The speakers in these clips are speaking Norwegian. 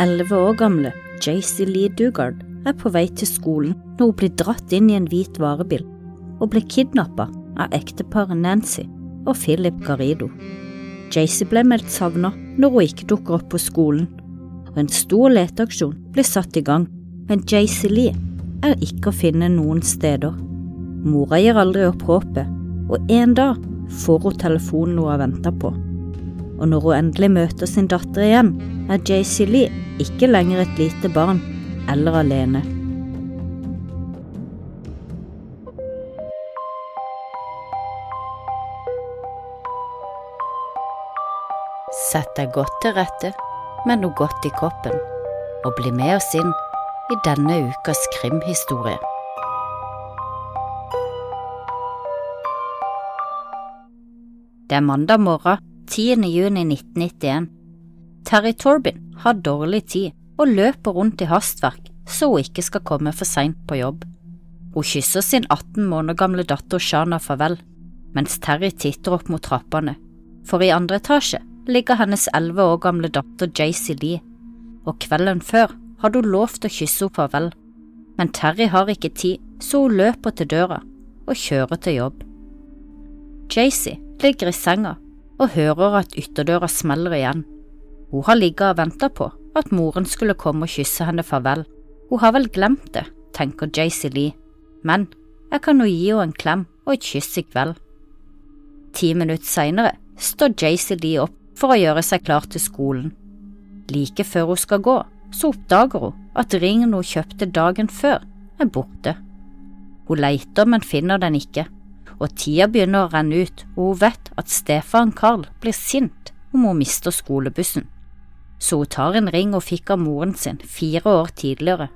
elleve år gamle JC Lee Dugard er på vei til skolen når hun blir dratt inn i en hvit varebil og blir kidnappa av ekteparet Nancy og Philip Garrido. JC ble meldt savna når hun ikke dukker opp på skolen, og en stor leteaksjon blir satt i gang, men JC Lee er ikke å finne noen steder. Mora gir aldri opp håpet, og en dag får hun telefonen hun har venta på. Og når hun endelig møter sin datter igjen, er JC Lee ikke lenger et lite barn eller alene. Sett deg godt til rette med noe godt i koppen, og bli med oss inn i denne ukas krimhistorie. Det er mandag morgen 10. juni 1991. Terry Torbin har dårlig tid og løper rundt i hastverk så hun ikke skal komme for seint på jobb. Hun kysser sin 18 måneder gamle datter Shana farvel, mens Terry titter opp mot trappene, for i andre etasje ligger hennes 11 år gamle datter Jaycee Lee, og kvelden før hadde hun lovt å kysse henne farvel, men Terry har ikke tid, så hun løper til døra og kjører til jobb. Jaycee ligger i senga og hører at ytterdøra smeller igjen. Hun har ligget og ventet på at moren skulle komme og kysse henne farvel. Hun har vel glemt det, tenker JC Lee, men jeg kan jo gi henne en klem og et kyss i kveld. Ti minutter senere står JC Lee opp for å gjøre seg klar til skolen. Like før hun skal gå, så oppdager hun at ringen hun kjøpte dagen før, er borte. Hun leter, men finner den ikke og tida begynner å renne ut, og hun vet at Stefan Carl blir sint om hun mister skolebussen. Så hun tar en ring hun fikk av moren sin fire år tidligere,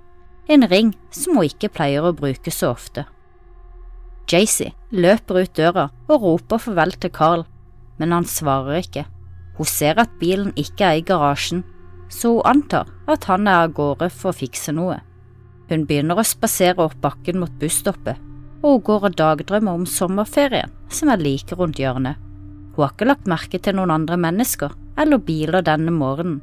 en ring som hun ikke pleier å bruke så ofte. Jaycee løper ut døra og roper farvel til Carl, men han svarer ikke. Hun ser at bilen ikke er i garasjen, så hun antar at han er av gårde for å fikse noe. Hun begynner å spasere opp bakken mot busstoppet og hun går og dagdrømmer om sommerferien som er like rundt hjørnet. Hun har ikke lagt merke til noen andre mennesker eller biler denne morgenen,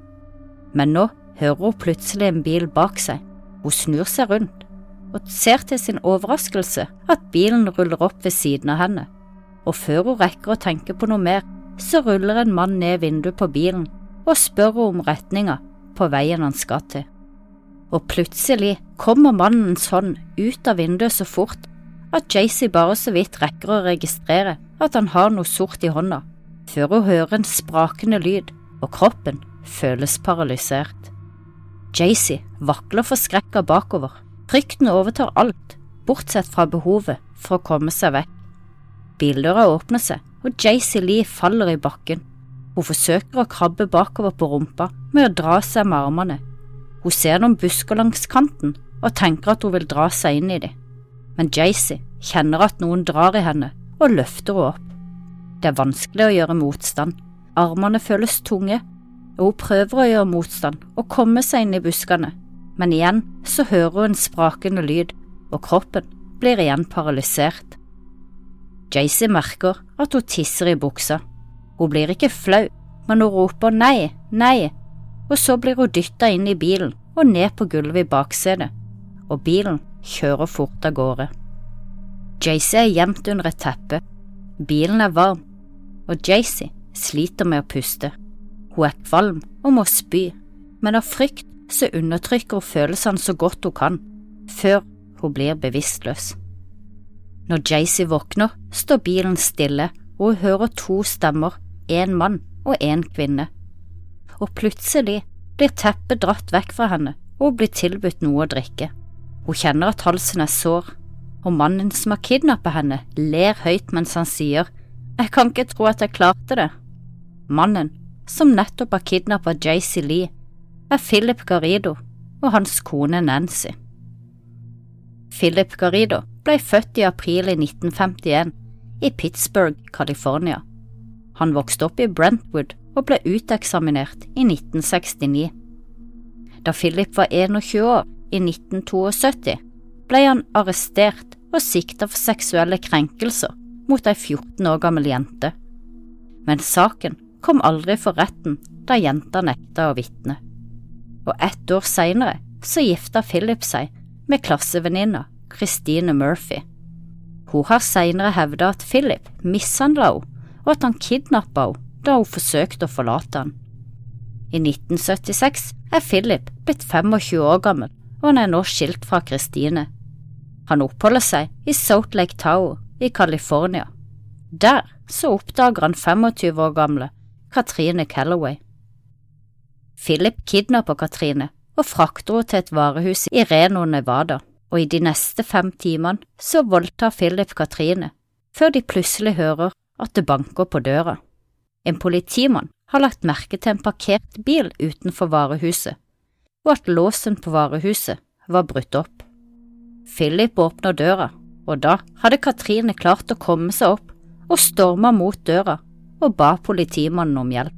men nå hører hun plutselig en bil bak seg. Hun snur seg rundt og ser til sin overraskelse at bilen ruller opp ved siden av henne, og før hun rekker å tenke på noe mer, så ruller en mann ned vinduet på bilen og spør om retninga på veien han skal til. Og plutselig kommer mannens hånd ut av vinduet så fort at Jaycee bare så vidt rekker å registrere at han har noe sort i hånda, før hun hører en sprakende lyd og kroppen føles paralysert. Jaycee vakler forskrekka bakover, frykten overtar alt, bortsett fra behovet for å komme seg vekk. Bildøra åpner seg, og Jaycee Lee faller i bakken. Hun forsøker å krabbe bakover på rumpa med å dra seg med armene. Hun ser noen busker langs kanten og tenker at hun vil dra seg inn i dem men Jaycee kjenner at noen drar i henne og løfter henne opp. Det er vanskelig å gjøre motstand, armene føles tunge, og hun prøver å gjøre motstand og komme seg inn i buskene, men igjen så hører hun en sprakende lyd, og kroppen blir igjen paralysert. Jaycee merker at hun tisser i buksa. Hun blir ikke flau, men hun roper nei, nei, og så blir hun dytta inn i bilen og ned på gulvet i baksetet, og bilen kjører fort av gårde. Jaycee er gjemt under et teppe, bilen er varm, og Jaycee sliter med å puste. Hun er kvalm og må spy, men av frykt så undertrykker hun følelsene så godt hun kan, før hun blir bevisstløs. Når Jaycee våkner, står bilen stille, og hun hører to stemmer, en mann og en kvinne. Og plutselig blir teppet dratt vekk fra henne, og hun blir tilbudt noe å drikke. Hun kjenner at halsen er sår, og mannen som har kidnappet henne, ler høyt mens han sier Jeg kan ikke tro at jeg klarte det. Mannen, som nettopp har kidnappet JC Lee, er Philip Garrido og hans kone Nancy. Philip Garrido ble født i april i 1951 i Pittsburgh, California. Han vokste opp i Brentwood og ble uteksaminert i 1969. Da Philip var 21 år, i 1972 ble han arrestert og sikta for seksuelle krenkelser mot ei 14 år gammel jente, men saken kom aldri for retten da jenta nekta å vitne. og ett år senere så gifta Philip seg med klassevenninna Christine Murphy. Hun har senere hevda at Philip mishandla henne, og at han kidnappa henne da hun forsøkte å forlate han. I 1976 er Philip blitt 25 år gammel, og han er nå skilt fra Christine. Han oppholder seg i Salt Lake Tower i California. Der så oppdager han 25 år gamle Katrine Callaway. Philip kidnapper Katrine og frakter henne til et varehus i Reno, Nevada, og i de neste fem timene så voldtar Philip Katrine, før de plutselig hører at det banker på døra. En politimann har lagt merke til en parkert bil utenfor varehuset, og at låsen på varehuset var brutt opp. Philip åpna døra, og da hadde Katrine klart å komme seg opp og storma mot døra og ba politimannen om hjelp.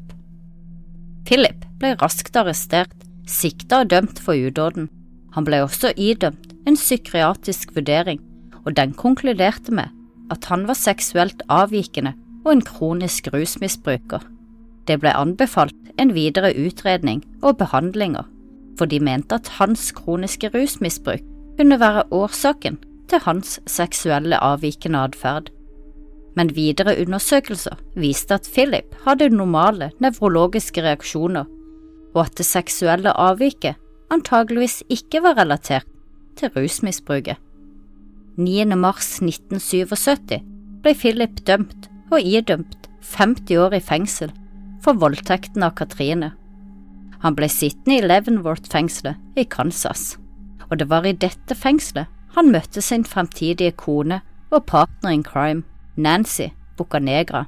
Philip ble raskt arrestert, sikta og dømt for udåden. Han ble også idømt en psykiatrisk vurdering, og den konkluderte med at han var seksuelt avvikende og en kronisk rusmisbruker. Det ble anbefalt en videre utredning og behandlinger, for de mente at hans kroniske rusmisbruk kunne være årsaken til hans seksuelle avvikende atferd men videre undersøkelser viste at Philip hadde normale nevrologiske reaksjoner, og at det seksuelle avviket antageligvis ikke var relatert til rusmisbruket. 9. mars 1977 ble Philip dømt og idømt 50 år i fengsel for voldtekten av Katrine. Han ble sittende i Leavenworth-fengselet i Kansas, og det var i dette fengselet han møtte sin fremtidige kone og partner in crime. Nancy Bucanegra.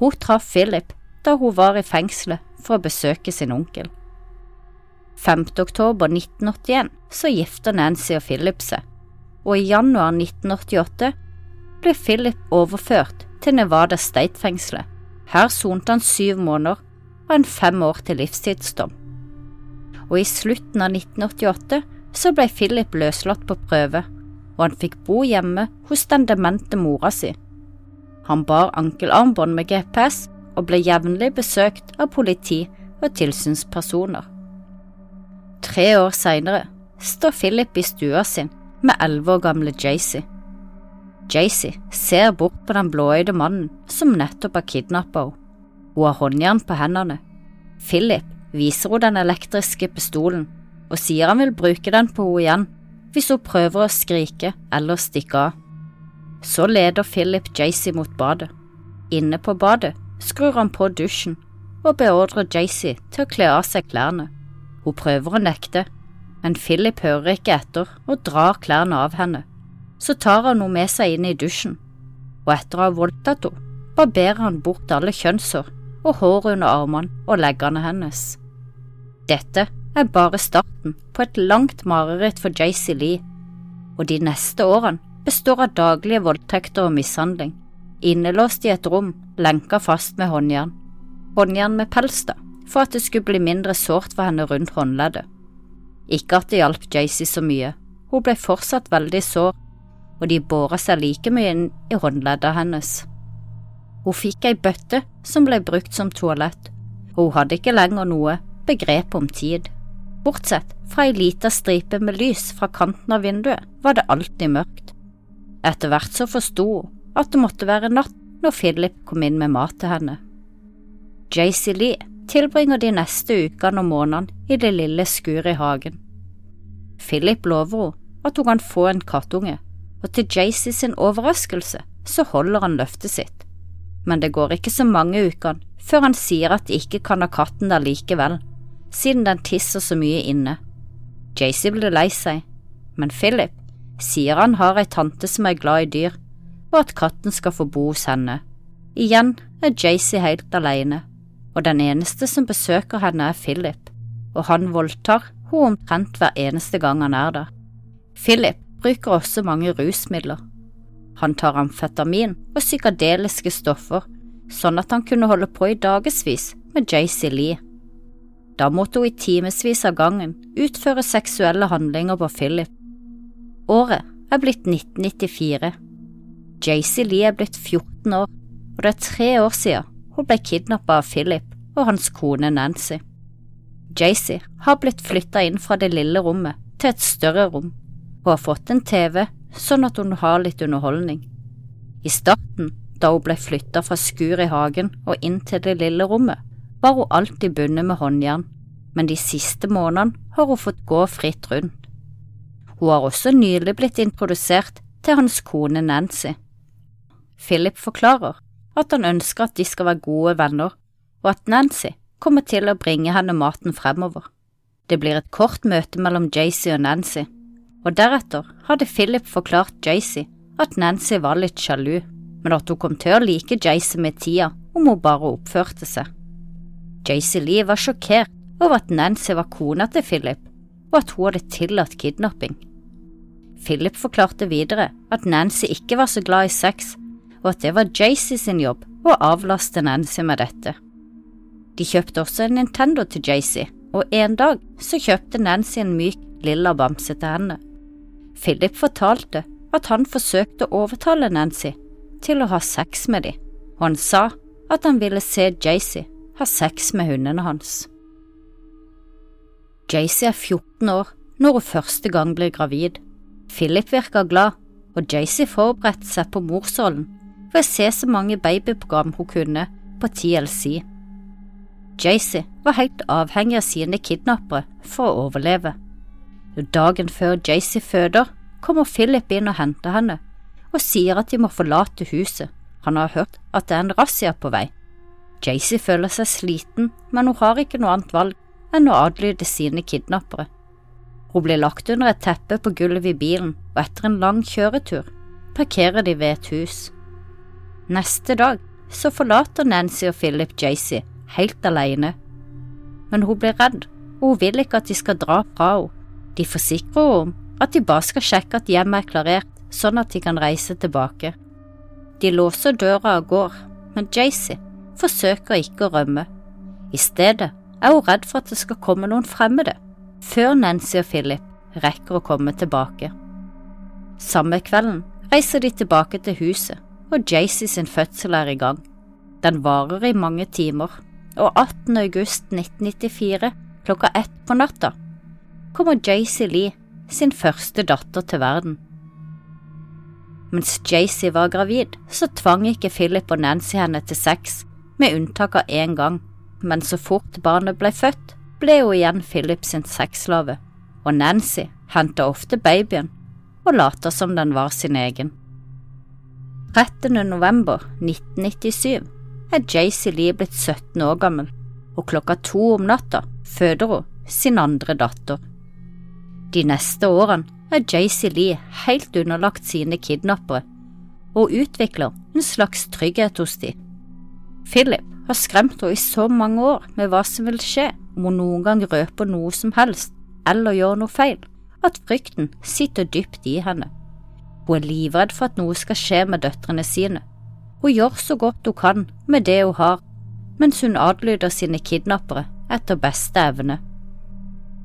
Hun traff Philip da hun var i fengselet for å besøke sin onkel. 5. oktober 1981 så gifter Nancy og Philip seg, og i januar 1988 ble Philip overført til Nevada State-fengselet. Her sonte han syv måneder og en fem år til livstidsdom. Og i slutten av 1988 så ble Philip løslatt på prøve, og han fikk bo hjemme hos den demente mora si han bar ankelarmbånd med GPS og ble jevnlig besøkt av politi og tilsynspersoner. Tre år senere står Philip i stua sin med elleve år gamle Jaycee. Jaycee ser bort på den blåøyde mannen som nettopp har kidnappet henne. Hun har håndjern på hendene. Philip viser henne den elektriske pistolen og sier han vil bruke den på henne igjen hvis hun prøver å skrike eller stikke av. Så leder Philip Jaycee mot badet. Inne på badet skrur han på dusjen og beordrer Jaycee til å kle av seg klærne. Hun prøver å nekte, men Philip hører ikke etter og drar klærne av henne. Så tar han henne med seg inn i dusjen, og etter å ha voldtatt henne, barberer han bort alle kjønnshår og håret under armene og leggene hennes. Dette er bare starten på et langt mareritt for Jaycee Lee, og de neste årene består av daglige voldtekter og mishandling, innelåst i et rom, lenka fast med håndjern. Håndjern med pels, da, for at det skulle bli mindre sårt for henne rundt håndleddet. Ikke at det hjalp Jaycee så mye, hun ble fortsatt veldig sår, og de bora seg like mye inn i håndleddet hennes. Hun fikk ei bøtte som ble brukt som toalett, hun hadde ikke lenger noe begrep om tid. Bortsett fra ei lita stripe med lys fra kanten av vinduet var det alltid mørkt. Etter hvert så forsto hun at det måtte være natt når Philip kom inn med mat til henne. Jaycee Lee tilbringer de neste ukene og månedene i det lille skuret i hagen. Philip lover henne at hun kan få en kattunge, og til Jaycee sin overraskelse så holder han løftet sitt. Men det går ikke så mange ukene før han sier at de ikke kan ha katten der likevel, siden den tisser så mye inne. Jaycee blir lei seg, men Philip sier han har ei tante som er glad i dyr, og at katten skal få bo hos henne. Igjen er Jaycee helt alene, og den eneste som besøker henne er Philip, og han voldtar hun omtrent hver eneste gang han er der. Philip bruker også mange rusmidler. Han tar amfetamin og psykadeliske stoffer, sånn at han kunne holde på i dagevis med Jaycee Lee. Da måtte hun i timevis av gangen utføre seksuelle handlinger på Philip, Året er blitt 1994. Jaycee Lee er blitt 14 år, og det er tre år siden hun ble kidnappet av Philip og hans kone Nancy. Jaycee har blitt flytta inn fra det lille rommet til et større rom, og har fått en TV sånn at hun har litt underholdning. I starten, da hun ble flytta fra skur i hagen og inn til det lille rommet, var hun alltid bundet med håndjern, men de siste månedene har hun fått gå fritt rundt. Hun har også nylig blitt introdusert til hans kone Nancy. Philip forklarer at han ønsker at de skal være gode venner, og at Nancy kommer til å bringe henne maten fremover. Det blir et kort møte mellom Jaycee og Nancy, og deretter hadde Philip forklart Jaycee at Nancy var litt sjalu, men at hun kom til å like Jaycee med tida om hun bare oppførte seg. Jaycee Lee var sjokkert over at Nancy var kona til Philip, og at hun hadde tillatt kidnapping. Philip forklarte videre at Nancy ikke var så glad i sex, og at det var Jaycee sin jobb å avlaste Nancy med dette. De kjøpte også en Nintendo til Jaycee, og en dag så kjøpte Nancy en myk, lilla bamse til henne. Philip fortalte at han forsøkte å overtale Nancy til å ha sex med dem, og han sa at han ville se Jaycee ha sex med hundene hans. Jaycee er 14 år når hun første gang blir gravid. Philip virker glad, og Jaycee forberedte seg på morsrollen ved å se så mange babyprogram hun kunne på TLC. Jaycee var helt avhengig av sine kidnappere for å overleve. Dagen før Jaycee føder, kommer Philip inn og henter henne, og sier at de må forlate huset, han har hørt at det er en razzia på vei. Jaycee føler seg sliten, men hun har ikke noe annet valg enn å adlyde sine kidnappere. Hun blir lagt under et teppe på gulvet i bilen, og etter en lang kjøretur parkerer de ved et hus. Neste dag så forlater Nancy og Philip Jaycee helt alene. Men hun blir redd, og hun vil ikke at de skal dra fra henne. De forsikrer henne om at de bare skal sjekke at hjemmet er klarert, sånn at de kan reise tilbake. De låser døra og går, men Jaycee forsøker ikke å rømme. I stedet er hun redd for at det skal komme noen fremmede, før Nancy og Philip rekker å komme tilbake. Samme kvelden reiser de tilbake til huset, og Jaycee sin fødsel er i gang. Den varer i mange timer og 18. august 1994 klokka ett på natta kommer Jaycee Lee sin første datter til verden. Mens Jaycee var gravid, så tvang ikke Philip og Nancy henne til sex, med unntak av én gang, men så fort barnet ble født, ble hun igjen Philip sin sexslave, og Nancy henta ofte babyen og lata som den var sin egen. 13. november 1997 er Jaycee Lee blitt 17 år gammel, og klokka to om natta føder hun sin andre datter. De neste årene er JC Lee helt underlagt sine kidnappere og utvikler en slags trygghet hos dem. Philip har skremt henne i så mange år med hva som vil skje om hun noen gang røper noe som helst eller gjør noe feil, at frykten sitter dypt i henne. Hun er livredd for at noe skal skje med døtrene sine, hun gjør så godt hun kan med det hun har, mens hun adlyder sine kidnappere etter beste evne.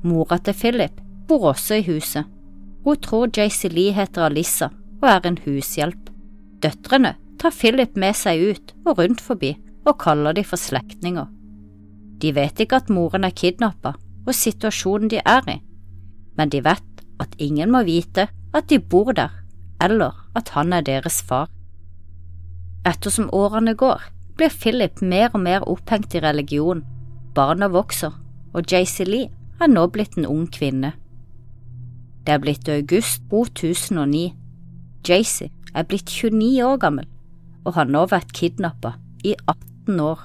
Mora til Philip bor også i huset. Hun tror Jaycee Lee heter Alissa og er en hushjelp. Døtrene tar Philip med seg ut og rundt forbi og kaller de for slektninger. De vet ikke at moren er kidnappa og situasjonen de er i, men de vet at ingen må vite at de bor der, eller at han er deres far. Ettersom årene går, blir Philip mer og mer opphengt i religion, barna vokser, og Jaycee Lee er nå blitt en ung kvinne. Det er blitt august 2009. Jaycee er blitt 29 år gammel og har nå vært kidnappa i 18 år.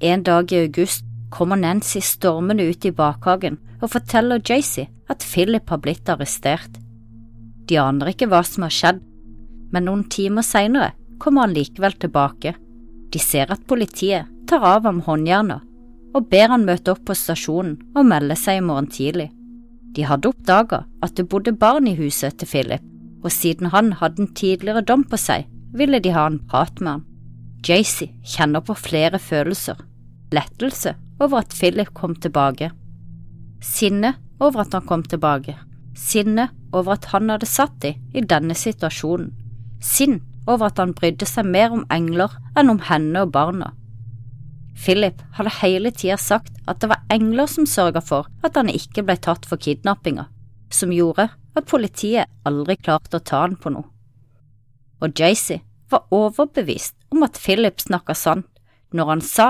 En dag i august kommer Nancy stormende ut i bakhagen og forteller Jaycee at Philip har blitt arrestert. De aner ikke hva som har skjedd, men noen timer senere kommer han likevel tilbake. De ser at politiet tar av ham håndjernet og ber han møte opp på stasjonen og melde seg i morgen tidlig. De hadde oppdaga at det bodde barn i huset til Philip, og siden han hadde en tidligere dom på seg, ville de ha en prat med han. Jaycee kjenner på flere følelser, lettelse over at Philip kom tilbake, sinne over at han kom tilbake, sinne over at han hadde satt dem i denne situasjonen, Sinn over at han brydde seg mer om engler enn om henne og barna. Philip hadde hele tida sagt at det var engler som sørga for at han ikke ble tatt for kidnappinga, som gjorde at politiet aldri klarte å ta han på noe. Og Jaycee var overbevist om at Philip snakka sant når han sa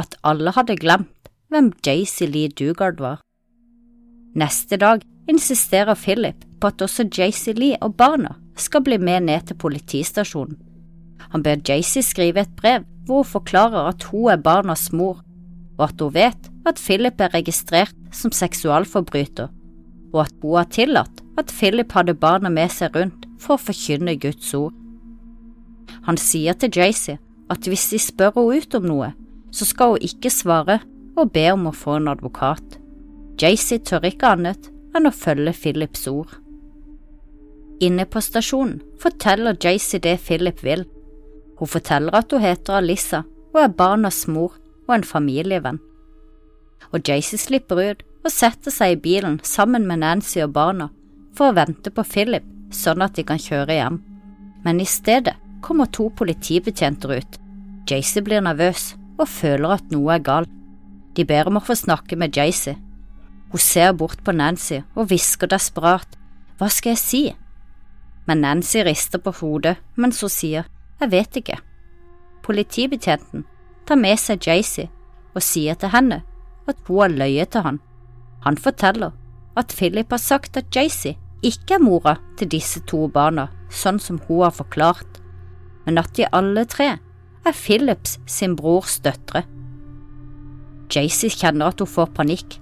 at alle hadde glemt hvem Jaycee Lee Dugard var. Neste dag insisterer Philip på at også Jaycee Lee og barna skal bli med ned til politistasjonen. Han ber Jaycee skrive et brev hvor hun forklarer at hun er barnas mor, og at hun vet at Philip er registrert som seksualforbryter, og at hun har tillatt at Philip hadde barna med seg rundt for å forkynne Guds ord. Han sier til Jaycee at hvis de spør henne ut om noe, så skal hun ikke svare og be om å få en advokat. Jaycee tør ikke annet enn å følge Philips ord. Inne på stasjonen forteller Jaycee det Philip vil, hun forteller at hun heter Alissa og er barnas mor og en familievenn. Og Jaycee slipper ut og setter seg i bilen sammen med Nancy og barna for å vente på Philip sånn at de kan kjøre hjem. Men i stedet kommer to politibetjenter ut. Jaycee blir nervøs og føler at noe er galt. De ber om å få snakke med Jaycee. Hun ser bort på Nancy og hvisker desperat, hva skal jeg si? Men Nancy rister på hodet mens hun sier, jeg vet ikke. Politibetjenten tar med seg Jaycee og sier til henne at hun har løyet til han. Han forteller at Philip har sagt at Jaycee ikke er mora til disse to barna, sånn som hun har forklart, men at de alle tre er Philips sin brors døtre. Jaycee kjenner at hun får panikk.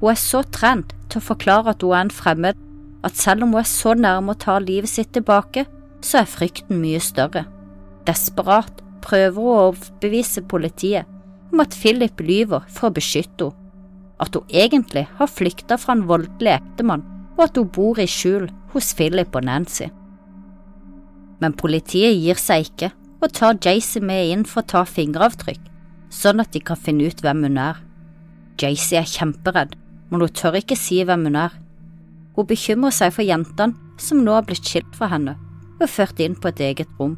Hun er så trent til å forklare at hun er en fremmed, at selv om hun er så nærme å ta livet sitt tilbake, så er frykten mye større. Desperat prøver hun å overbevise politiet om at Philip lyver for å beskytte henne, at hun egentlig har flykta fra en voldelig ektemann, og at hun bor i skjul hos Philip og Nancy. Men politiet gir seg ikke og tar Jaycee med inn for å ta fingeravtrykk, sånn at de kan finne ut hvem hun er. Jaycee er kjemperedd, men hun tør ikke si hvem hun er. Hun bekymrer seg for jentene som nå har blitt skilt fra henne og ført inn på et eget rom.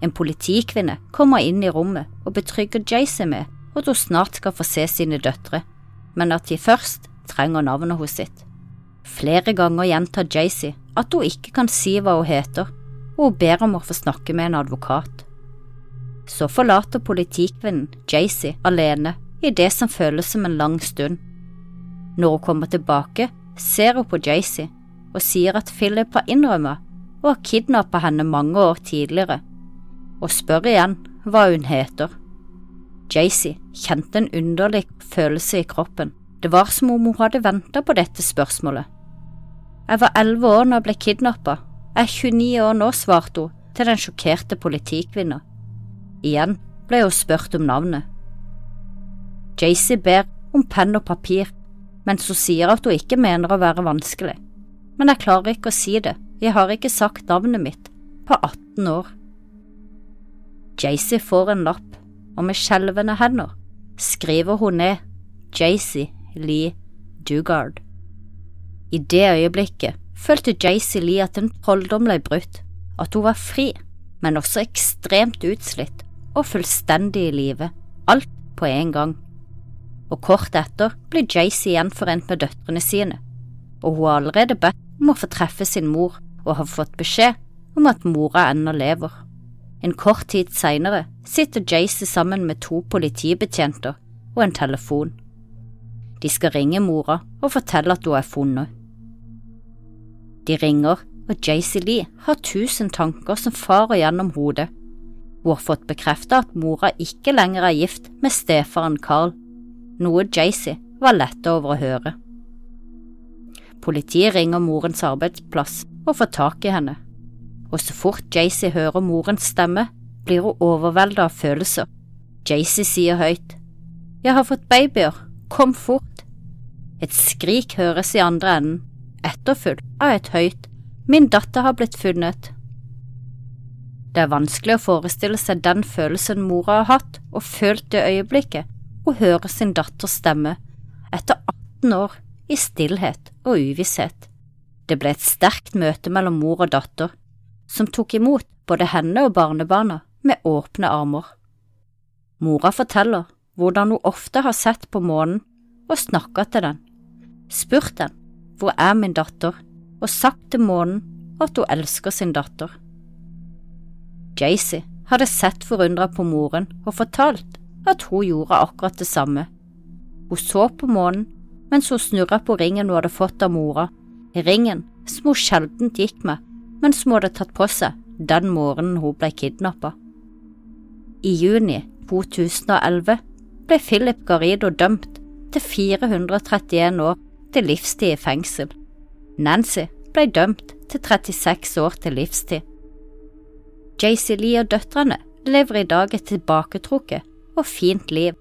En politikvinne kommer inn i rommet og betrygger Jaycee med at hun snart skal få se sine døtre, men at de først trenger navnet hos sitt. Flere ganger gjentar Jaycee at hun ikke kan si hva hun heter, og hun ber om å få snakke med en advokat. Så forlater politikvinnen Jaycee alene i det som føles som en lang stund. Når hun kommer tilbake, ser hun på Jaycee og sier at Philip har innrømmet og har kidnappet henne mange år tidligere og spør igjen hva hun heter. Jaycee kjente en underlig følelse i kroppen. Det var som om hun hadde venta på dette spørsmålet. Jeg var elleve år da jeg ble kidnappa. Jeg er 29 år nå, svarte hun til den sjokkerte politikvinna. Igjen ble hun spurt om navnet. Jaycee ber om penn og papir, mens hun sier at hun ikke mener å være vanskelig. Men jeg klarer ikke å si det, jeg har ikke sagt navnet mitt på 18 år. Jaycee får en lapp, og med skjelvende hender skriver hun ned Jaycee Lee Dugard. I det øyeblikket følte Jaycee Lee at en trolldom ble brutt, at hun var fri, men også ekstremt utslitt og fullstendig i live, alt på en gang. Og kort etter blir Jaycee gjenforent med døtrene sine, og hun har allerede bedt om å få treffe sin mor og har fått beskjed om at mora ennå lever. En kort tid senere sitter Jaycee sammen med to politibetjenter og en telefon. De skal ringe mora og fortelle at hun er funnet. De ringer, og Jaycee Lee har tusen tanker som farer gjennom hodet. Hun har fått bekreftet at mora ikke lenger er gift med stefaren Carl, noe Jaycee var lett over å høre. Politiet ringer morens arbeidsplass og får tak i henne og så fort Jaycee hører morens stemme, blir hun overveldet av følelser. Jaycee sier høyt, Jeg har fått babyer, kom fort. Et skrik høres i andre enden, etterfulgt av et høyt, Min datter har blitt funnet. Det er vanskelig å forestille seg den følelsen mora har hatt og følt det øyeblikket hun hører sin datters stemme, etter 18 år i stillhet og uvisshet. Det ble et sterkt møte mellom mor og datter, som tok imot både henne og barnebarna med åpne armer. Mora forteller hvordan hun ofte har sett på månen og snakka til den, spurt den hvor er min datter, og sagt til månen at hun elsker sin datter. Jaycee hadde sett forundra på moren og fortalt at hun gjorde akkurat det samme. Hun så på månen mens hun snurra på ringen hun hadde fått av mora, ringen som hun sjelden gikk med, men som hun hadde tatt på seg den morgenen hun ble kidnappa. I juni 2011 ble Philip Garrido dømt til 431 år til livstid i fengsel. Nancy ble dømt til 36 år til livstid. JC Lee og døtrene lever i dag et tilbaketrukket og fint liv,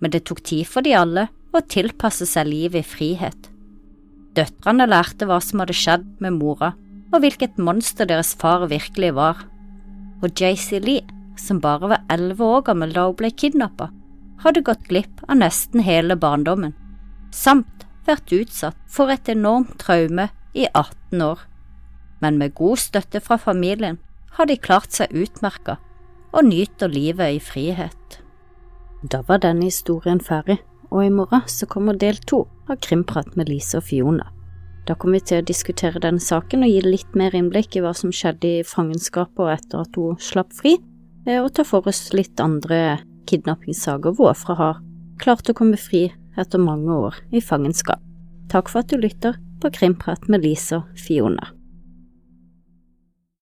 men det tok tid for de alle å tilpasse seg livet i frihet. Døtrene lærte hva som hadde skjedd med mora, og hvilket monster deres far virkelig var. Og JC Lee, som bare var elleve år gammel da hun ble kidnappa, hadde gått glipp av nesten hele barndommen, samt vært utsatt for et enormt traume i 18 år. Men med god støtte fra familien har de klart seg utmerka og nyter livet i frihet. Da var denne historien ferdig, og i morgen så kommer del to av Krimprat med Lise og Fiona. Da kommer vi til å diskutere denne saken og gi litt mer innblikk i hva som skjedde i fangenskapet etter at hun slapp fri, eh, og ta for oss litt andre kidnappingssaker hvor ofre har klart å komme fri etter mange år i fangenskap. Takk for at du lytter på Krimprat med Lisa Fiona.